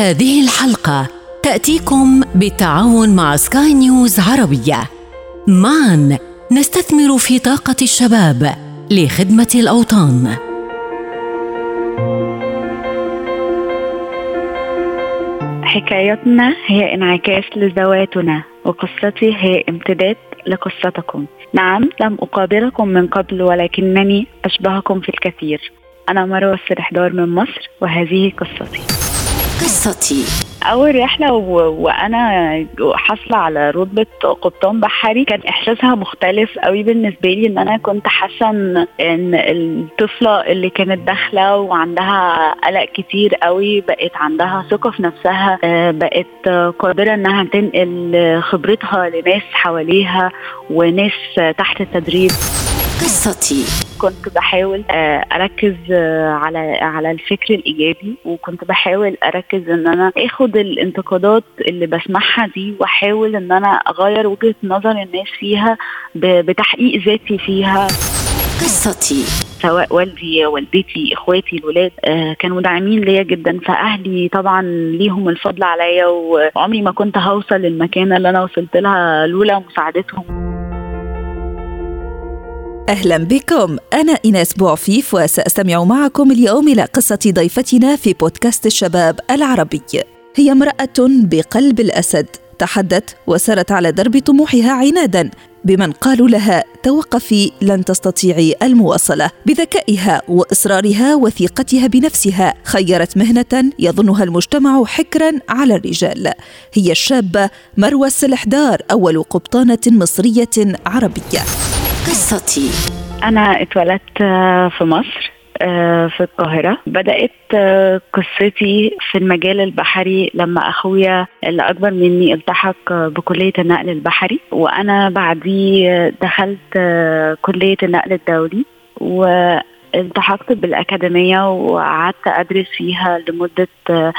هذه الحلقة تأتيكم بالتعاون مع سكاي نيوز عربية. معا نستثمر في طاقة الشباب لخدمة الأوطان. حكايتنا هي انعكاس لذواتنا وقصتي هي امتداد لقصتكم نعم لم أقابلكم من قبل ولكنني أشبهكم في الكثير أنا مروة السرحدار من مصر وهذه قصتي قصتي؟ أول رحلة و... وأنا حاصلة على رتبة قبطان بحري. كان إحساسها مختلف قوي بالنسبة لي إن أنا كنت حاسة ان الطفلة اللي كانت داخلة وعندها قلق كتير قوي بقت عندها ثقة في نفسها آه، بقت قادرة إنها تنقل خبرتها لناس حواليها وناس تحت التدريب قصتي. كنت بحاول آه، أركز آه، على على الفكر الإيجابي وكنت بحاول أركز إن أنا آخد الانتقادات اللي بسمعها دي وأحاول إن أنا أغير وجهة نظر الناس فيها بتحقيق ذاتي فيها. قصتي. سواء والدي والدتي إخواتي الولاد آه كانوا داعمين ليا جدا فأهلي طبعا ليهم الفضل عليا وعمري ما كنت هوصل للمكانة اللي أنا وصلت لها لولا مساعدتهم. أهلا بكم. أنا إيناس بوعفيف وسأستمع معكم اليوم إلى قصة ضيفتنا في بودكاست الشباب العربي. هي امرأة بقلب الأسد. تحدت وسرت على درب طموحها عنادا بمن قالوا لها توقفي لن تستطيعي المواصلة. بذكائها وإصرارها وثقتها بنفسها خيرت مهنة يظنها المجتمع حكرا على الرجال. هي الشابة مروى السلحدار أول قبطانة مصرية عربية. قصتي. أنا اتولدت في مصر آه، في القاهرة. بدأت آه، قصتي في المجال البحري لما أخويا اللي أكبر مني التحق بكلية النقل البحري. وأنا بعديه دخلت آه، كلية النقل الدولي. و التحقت بالأكاديمية وقعدت أدرس فيها لمدة آه،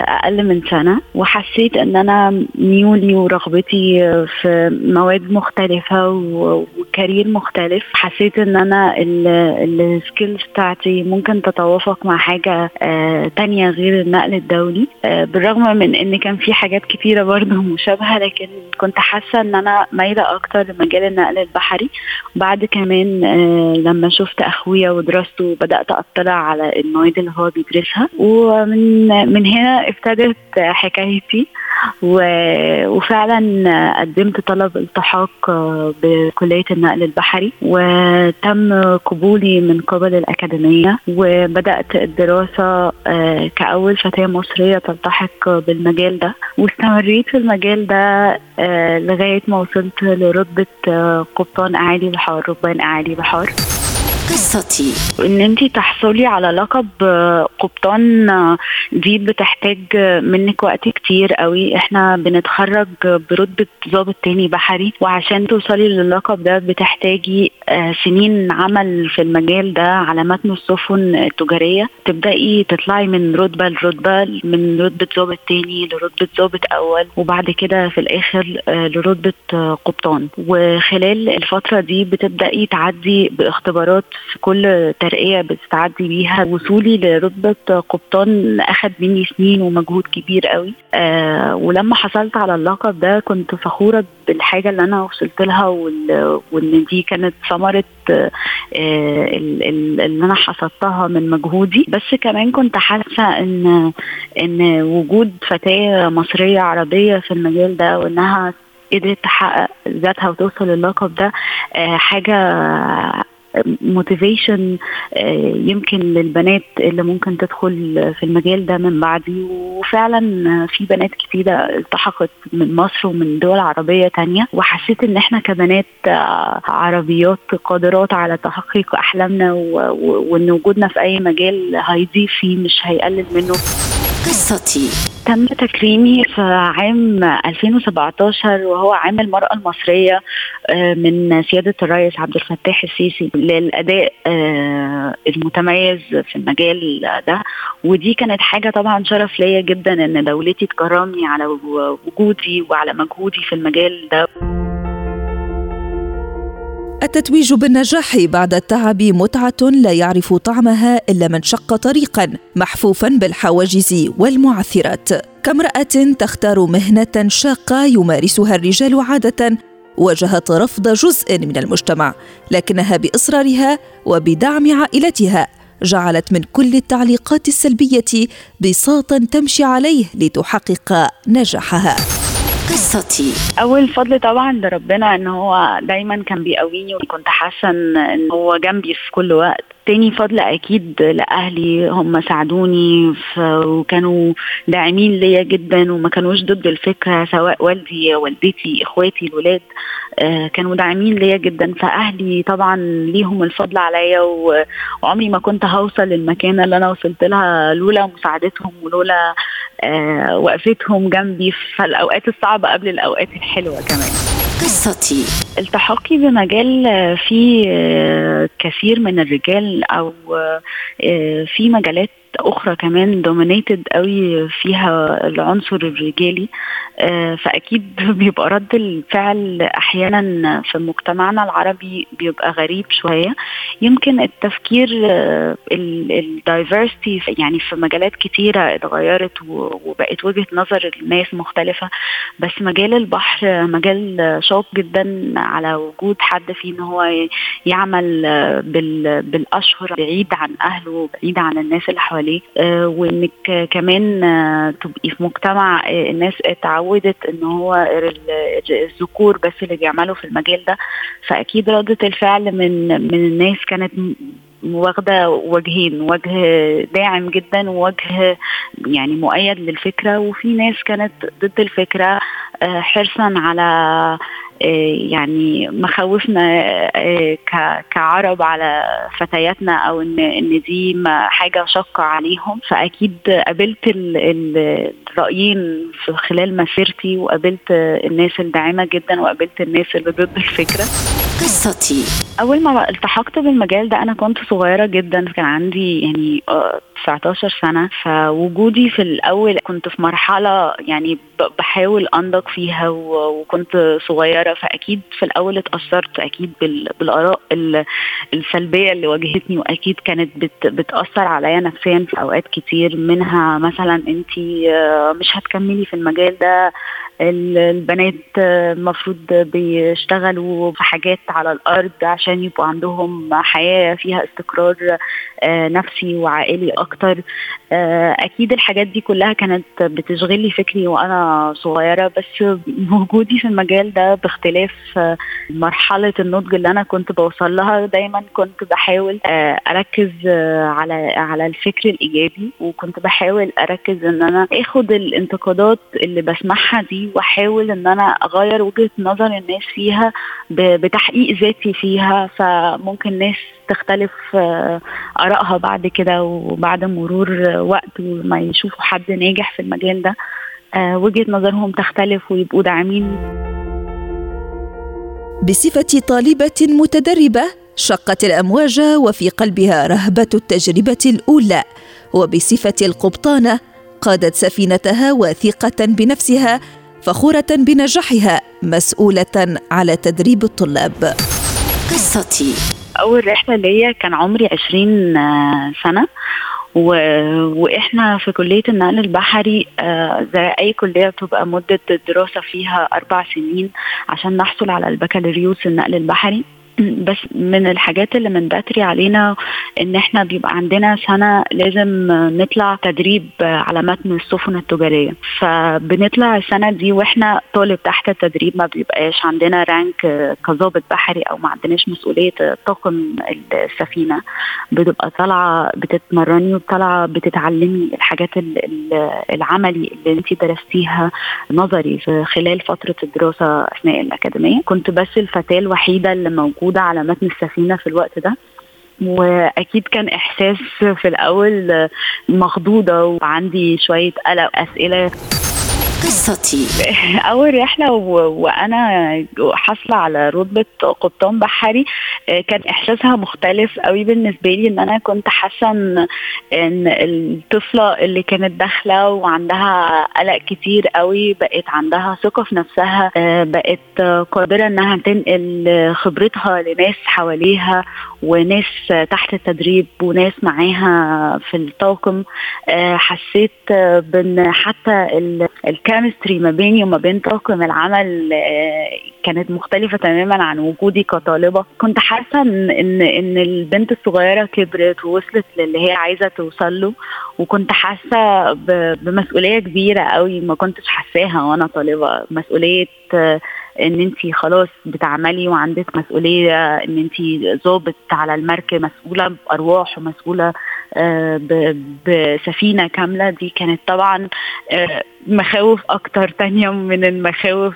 أقل من سنة وحسيت إن أنا ميولي ورغبتي في مواد مختلفة وكارير مختلف. حسيت إن أنا السكيلز بتاعتي ممكن تتوافق مع حاجة آه، تانية غير النقل الدولي. آه، بالرغم من إن كان في حاجات كتيرة برضه مشابهة لكن كنت حاسة إن أنا مايلة أكتر لمجال النقل البحري. بعد كمان لما شفت أخوي ابويا ودراسته وبدأت أطلع على المواد اللي هو بيدرسها. ومن من هنا ابتدت حكايتي. وفعلا قدمت طلب التحاق بكلية النقل البحري. وتم قبولي من قبل الأكاديمية. وبدأت الدراسة آه، كأول فتاة مصرية تلتحق بالمجال ده. واستمريت في المجال ده آه، لغاية ما وصلت لرتبة آه، قبطان أعالي بحار ربان أعالي بحار. قصتي. إن انت تحصلي على لقب قبطان دي بتحتاج منك وقت كتير قوي. إحنا بنتخرج برتبة ضابط تاني بحري. وعشان توصلي للقب ده بتحتاجي آه، سنين عمل في المجال ده على متن السفن التجارية تبدأي تطلعي من رتبة لرتبة من رتبة ضابط تاني لرتبة ضابط أول وبعد كده في الآخر آه، لرتبة قبطان. وخلال الفترة دي بتبدأي تعدي باختبارات في كل ترقية بتتعدي بيها. وصولي لرتبة قبطان أخد مني سنين ومجهود كبير قوي. آه ولما حصلت على اللقب ده كنت فخورة بالحاجة اللي أنا وصلت لها وإن دي كانت ثمرة آه اللي أنا حصلتها من مجهودي. بس كمان كنت حاسة إن إن وجود فتاة مصرية عربية في المجال ده وإنها قدرت تحقق ذاتها وتوصل للقب ده آه حاجة موتيفيشن آه، يمكن للبنات اللي ممكن تدخل في المجال ده من بعدي. وفعلا في بنات كتيرة التحقت من مصر ومن دول عربية تانية. وحسيت إن إحنا كبنات آه، عربيات قادرات على تحقيق أحلامنا وإن وجودنا في أي مجال هيضيف فيه مش هيقلل منه. قصتي. تم تكريمي في عام 2017 وهو عام المرأة المصرية آه، من سيادة الرئيس عبد الفتاح السيسي للأداء آه، المتميز في المجال ده. ودي كانت حاجة طبعا شرف ليا جدا إن دولتي تكرمني على وجودي وعلى مجهودي في المجال ده. التتويج بالنجاح بعد التعب متعة لا يعرف طعمها إلا من شق طريقا محفوفا بالحواجز والمعثرات. كامرأة تختار مهنة شاقة يمارسها الرجال عادة واجهت رفض جزء من المجتمع لكنها بإصرارها وبدعم عائلتها جعلت من كل التعليقات السلبية بساطا تمشي عليه لتحقق نجاحها. قصتي. أول فضل طبعا لربنا إن هو دايما كان بيقويني وكنت حاسة إن هو جنبي في كل وقت. تاني فضل أكيد لأهلي هم ساعدوني وكانوا داعمين ليا جدا وما كانوش ضد الفكرة سواء والدي والدتي إخواتي الولاد آه، كانوا داعمين ليا جدا. فأهلي طبعا ليهم الفضل عليا وعمري ما كنت هوصل للمكانة اللي أنا وصلت لها لولا مساعدتهم ولولا آه، وقفتهم جنبي في الأوقات الصعبة قبل الأوقات الحلوة كمان. قصتي. التحقي بمجال فيه آه، كثير من الرجال أو في مجالات أخرى كمان دومينيتد قوي فيها العنصر الرجالي. آه، فأكيد بيبقى رد الفعل أحيانا في مجتمعنا العربي بيبقى غريب شوية. يمكن التفكير آه، الدايفرستي يعني في مجالات كتيرة اتغيرت وبقت وجهة نظر الناس مختلفة. بس مجال البحر مجال شاق جدا على وجود حد فيه إن هو يعمل بالأشهر بعيد عن أهله بعيد عن الناس اللي حواليه. آه، وإنك كمان تبقي في مجتمع الناس اتعودت إن هو الذكور بس اللي بيعملوا في المجال ده. فأكيد ردة الفعل من من الناس كانت واخدة وجهين وجه داعم جدا ووجه يعني مؤيد للفكرة. وفي ناس كانت ضد الفكرة آه، حرصا على آه، يعني مخاوفنا آه، كعرب على فتياتنا أو ان إن دي حاجة شاقة عليهم. فأكيد قابلت الرأيين في خلال مسيرتي وقابلت الناس الداعمة جدا وقابلت الناس اللي ضد الفكرة. قصتي. أول ما التحقت بالمجال ده أنا كنت صغيرة جدا كان عندي يعني 19 سنة. فوجودي في الأول كنت في مرحلة يعني بحاول أنضج فيها وكنت صغيرة. فأكيد في الأول اتأثرت أكيد بالآراء السلبية اللي واجهتني. وأكيد كانت بتأثر عليا نفسيا في أوقات كتير. منها مثلا انت مش هتكملي في المجال ده. البنات المفروض بيشتغلوا في حاجات على الأرض عشان يبقوا عندهم حياة فيها استقرار آه، نفسي وعائلي أكتر. آه، أكيد الحاجات دي كلها كانت بتشغل لي فكري وأنا صغيرة بس وجودي في المجال ده باختلاف آه، مرحلة النضج اللي أنا كنت بوصل لها دايما كنت بحاول أركز على على الفكر الإيجابي وكنت بحاول أركز إن أنا آخد الانتقادات اللي بسمعها دي وأحاول إن أنا أغير وجهة نظر الناس فيها بتحقيق ذاتي فيها فممكن ناس تختلف آرائها بعد كده وبعد مرور وقت وما يشوفوا حد ناجح في المجال ده آه، وجهة نظرهم تختلف ويبقوا داعمين. بصفة طالبة متدربة شقت الأمواج وفي قلبها رهبة التجربة الأولى. وبصفة القبطانة قادت سفينتها واثقة بنفسها فخورة بنجاحها مسؤولة على تدريب الطلاب. قصتي. أول رحلة ليا كان عمري 20 آه، سنة و... وإحنا في كلية النقل البحري آه زي أي كلية بتبقى مدة الدراسه فيها أربع سنين عشان نحصل على البكالوريوس النقل البحري. بس من الحاجات اللي من بدري علينا إن إحنا بيبقى عندنا سنة لازم نطلع تدريب على متن السفن التجارية. فبنطلع السنة دي وإحنا طالب تحت التدريب ما بيبقاش عندنا رانك كظابط بحري أو ما عندناش مسؤولية طاقم السفينة. بتبقى طالعة بتتمرني وطالعة بتتعلمي الحاجات العملي اللي انت درستيها نظري في خلال فترة الدراسة أثناء الأكاديمية. كنت بس الفتاة الوحيدة اللي موجودة موجودة على متن السفينة في الوقت ده. وأكيد كان إحساس في الأول مخضوضة وعندي شوية قلق اسئله قصتي. أول رحلة و... وأنا حاصلة على رتبة قبطان بحري آه، كان إحساسها مختلف قوي بالنسبة لي إن أنا كنت حاسة ان الطفلة اللي كانت داخلة وعندها قلق كتير قوي بقت عندها ثقة في نفسها آه، بقت قادرة إنها تنقل خبرتها لناس حواليها وناس تحت التدريب وناس معاها في الطاقم آه، حسيت بإن حتى الكيمستري ما بيني وما بين طاقم العمل آه، كانت مختلفة تماما عن وجودي كطالبة. كنت حاسة ان ان إن البنت الصغيرة كبرت ووصلت للي هي عايزة توصل له وكنت حاسة بمسؤولية كبيرة قوي ما كنتش حاساها وأنا طالبة. مسؤولية آه، إن انت خلاص بتعملي وعندك مسؤولية إن انت ظابط على المركب مسؤولة بأرواح ومسؤولة آه، بسفينة كاملة دي كانت طبعا آه، مخاوف أكتر تانية من المخاوف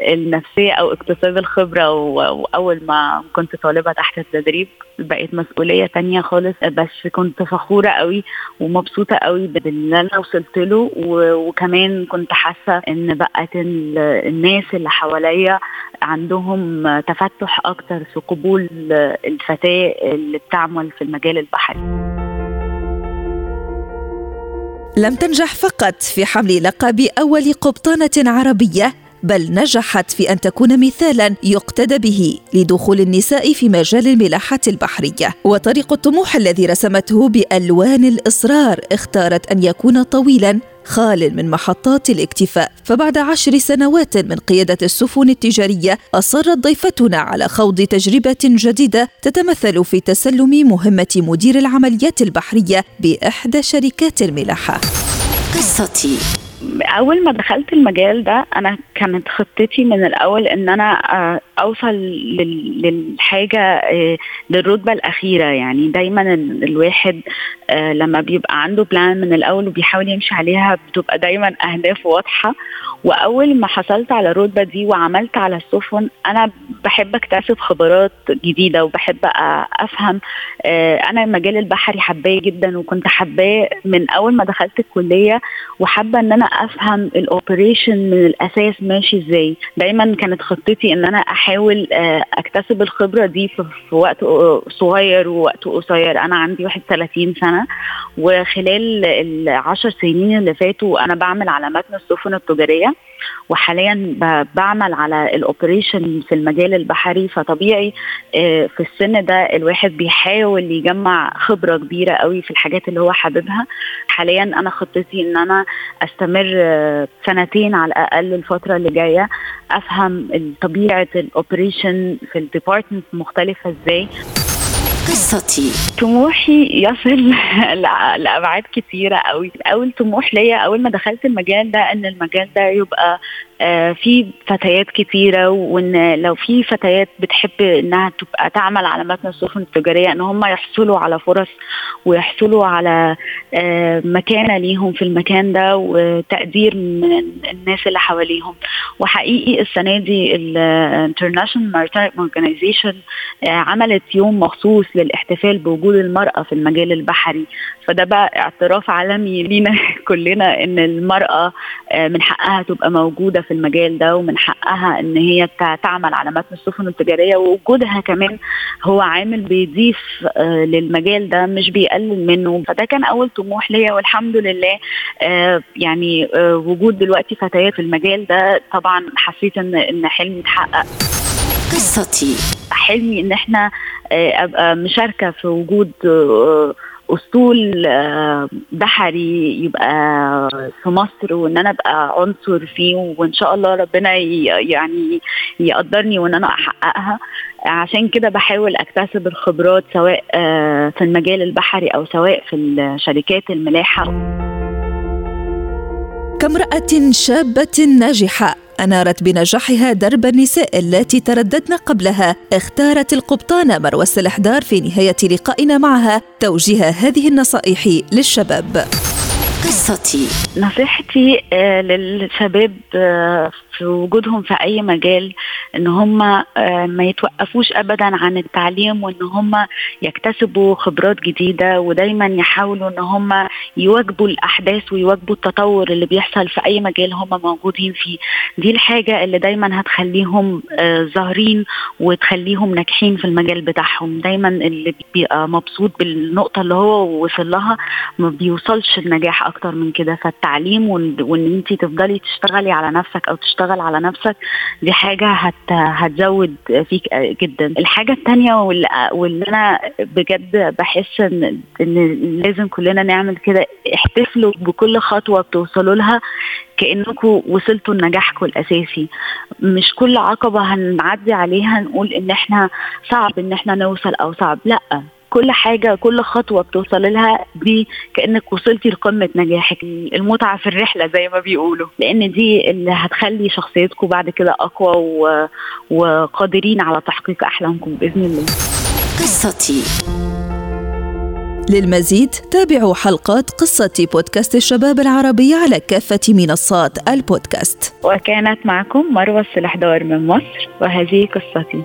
النفسية أو اكتساب الخبرة وأول ما كنت طالبة تحت التدريب بقت مسؤولية تانية خالص بس كنت فخورة قوي ومبسوطة قوي باللي أنا وصلت له وكمان كنت حاسة إن بقت الناس اللي حواليا عندهم تفتح أكتر في قبول الفتاة اللي بتعمل في المجال البحري. لم تنجح فقط في حمل لقب أول قبطانة عربية بل نجحت في أن تكون مثالا يقتدى به لدخول النساء في مجال الملاحة البحرية. وطريق الطموح الذي رسمته بألوان الإصرار اختارت أن يكون طويلا خال من محطات الاكتفاء. فبعد عشر سنوات من قيادة السفن التجارية أصرت ضيفتنا على خوض تجربة جديدة تتمثل في تسلم مهمة مدير العمليات البحرية بإحدى شركات الملاحة. قصتي. أول ما دخلت المجال ده أنا كانت خطتي من الأول إن أنا آه، أوصل للحاجة آه، للرتبة الأخيرة. يعني دايما الواحد آه، لما بيبقى عنده بلان من الأول وبيحاول يمشي عليها بتبقى دايما أهداف واضحة. وأول ما حصلت على الرتبة دي وعملت على السفن أنا بحب اكتسب خبرات جديدة وبحب أفهم أنا المجال البحري حباه جدا وكنت حباه من أول ما دخلت الكلية وحابة إن أنا أفهم ال operation من الاساس ماشي إزاي. دايما كانت خطتي إن أنا أحاول آه، أكتسب الخبرة دي في وقت صغير ووقت قصير. أنا عندي 31 سنة وخلال العشر سنين اللي فاتوا أنا بعمل على متن السفن التجارية. وحاليا بعمل على ال operation في المجال البحري فطبيعي آه، في السن ده الواحد بيحاول يجمع خبرة كبيرة قوي في الحاجات اللي هو حاببها. حاليا أنا خطتي إن أنا أستمر آه، سنتين على الأقل الفترة اللي جاية أفهم طبيعة ال operation في ال department مختلفة إزاي. قصتي؟ طموحي يصل لأبعاد كثيره قوي. أول طموح ليا أول ما دخلت المجال ده إن المجال ده يبقى في فتيات كتيرة وإن لو في فتيات بتحب إنها تبقى تعمل على متن السفن التجارية إن هم يحصلوا على فرص ويحصلوا على آه، مكانة ليهم في المكان ده وتقدير من الناس اللي حواليهم. وحقيقي السنة دي ال International Maritime Organization عملت يوم مخصوص للاحتفال بوجود المرأة في المجال البحري. فده بقى اعتراف عالمي لينا كلنا إن المرأة آه، من حقها تبقى موجودة في المجال ده ومن حقها إن هي تعمل على متن السفن التجارية ووجودها كمان هو عامل بيضيف آه، للمجال ده مش بيقلل منه. فده كان أول طموح ليا والحمد لله آه، يعني آه، وجود دلوقتي فتيات في المجال ده طبعا حسيت إن إن حلمي اتحقق. قصتي. حلمي إن إحنا أبقى مشاركة في وجود اسطول آه، بحري يبقى في مصر وإن أنا أبقى عنصر فيه وإن شاء الله ربنا يعني يقدرني وإن أنا أحققها. عشان كده بحاول أكتسب الخبرات سواء آه، في المجال البحري أو سواء في شركات الملاحة. كامرأة شابة ناجحة. أنارت بنجاحها درب النساء التي ترددن قبلها. اختارت القبطانة مروى السلحدار في نهاية لقائنا معها. توجيه هذه النصائح للشباب. قصتي. نصيحتي آه، للشباب آه، في وجودهم في أي مجال إن هم آه، ما يتوقفوش ابدا عن التعليم وإن هم يكتسبوا خبرات جديدة ودايما يحاولوا إن هم يواجبوا الأحداث ويواجبوا التطور اللي بيحصل في أي مجال هم موجودين فيه. دي الحاجة اللي دايما هتخليهم ظاهرين وتخليهم ناجحين في المجال بتاعهم. دايما اللي بيبقى مبسوط بالنقطة اللي هو وصل لها ما بيوصلش النجاح أكتر من كده. فالتعليم وإن انت تفضلي تشتغلي على نفسك أو تشتغل على نفسك دي حاجة هت هتزود فيك جدا. الحاجة الثانية واللي, أنا بجد بحس ان إن لازم كلنا نعمل كده احتفلوا بكل خطوة بتوصلوا لها كانكم وصلتوا لنجاحكم الأساسي. مش كل عقبة هنعدي عليها نقول إن إحنا صعب إن إحنا نوصل أو صعب لأ. كل حاجة كل خطوة بتوصل لها دي كأنك وصلتي لقمة نجاحك المتعة في الرحلة زي ما بيقولوا. لأن دي اللي هتخلي شخصيتكم بعد كده أقوى و... وقادرين على تحقيق أحلامكم بإذن الله. قصتي. للمزيد تابعوا حلقات قصة بودكاست الشباب العربي على كافة منصات البودكاست. وكانت معكم مروة السلحدار من مصر وهذه قصتي.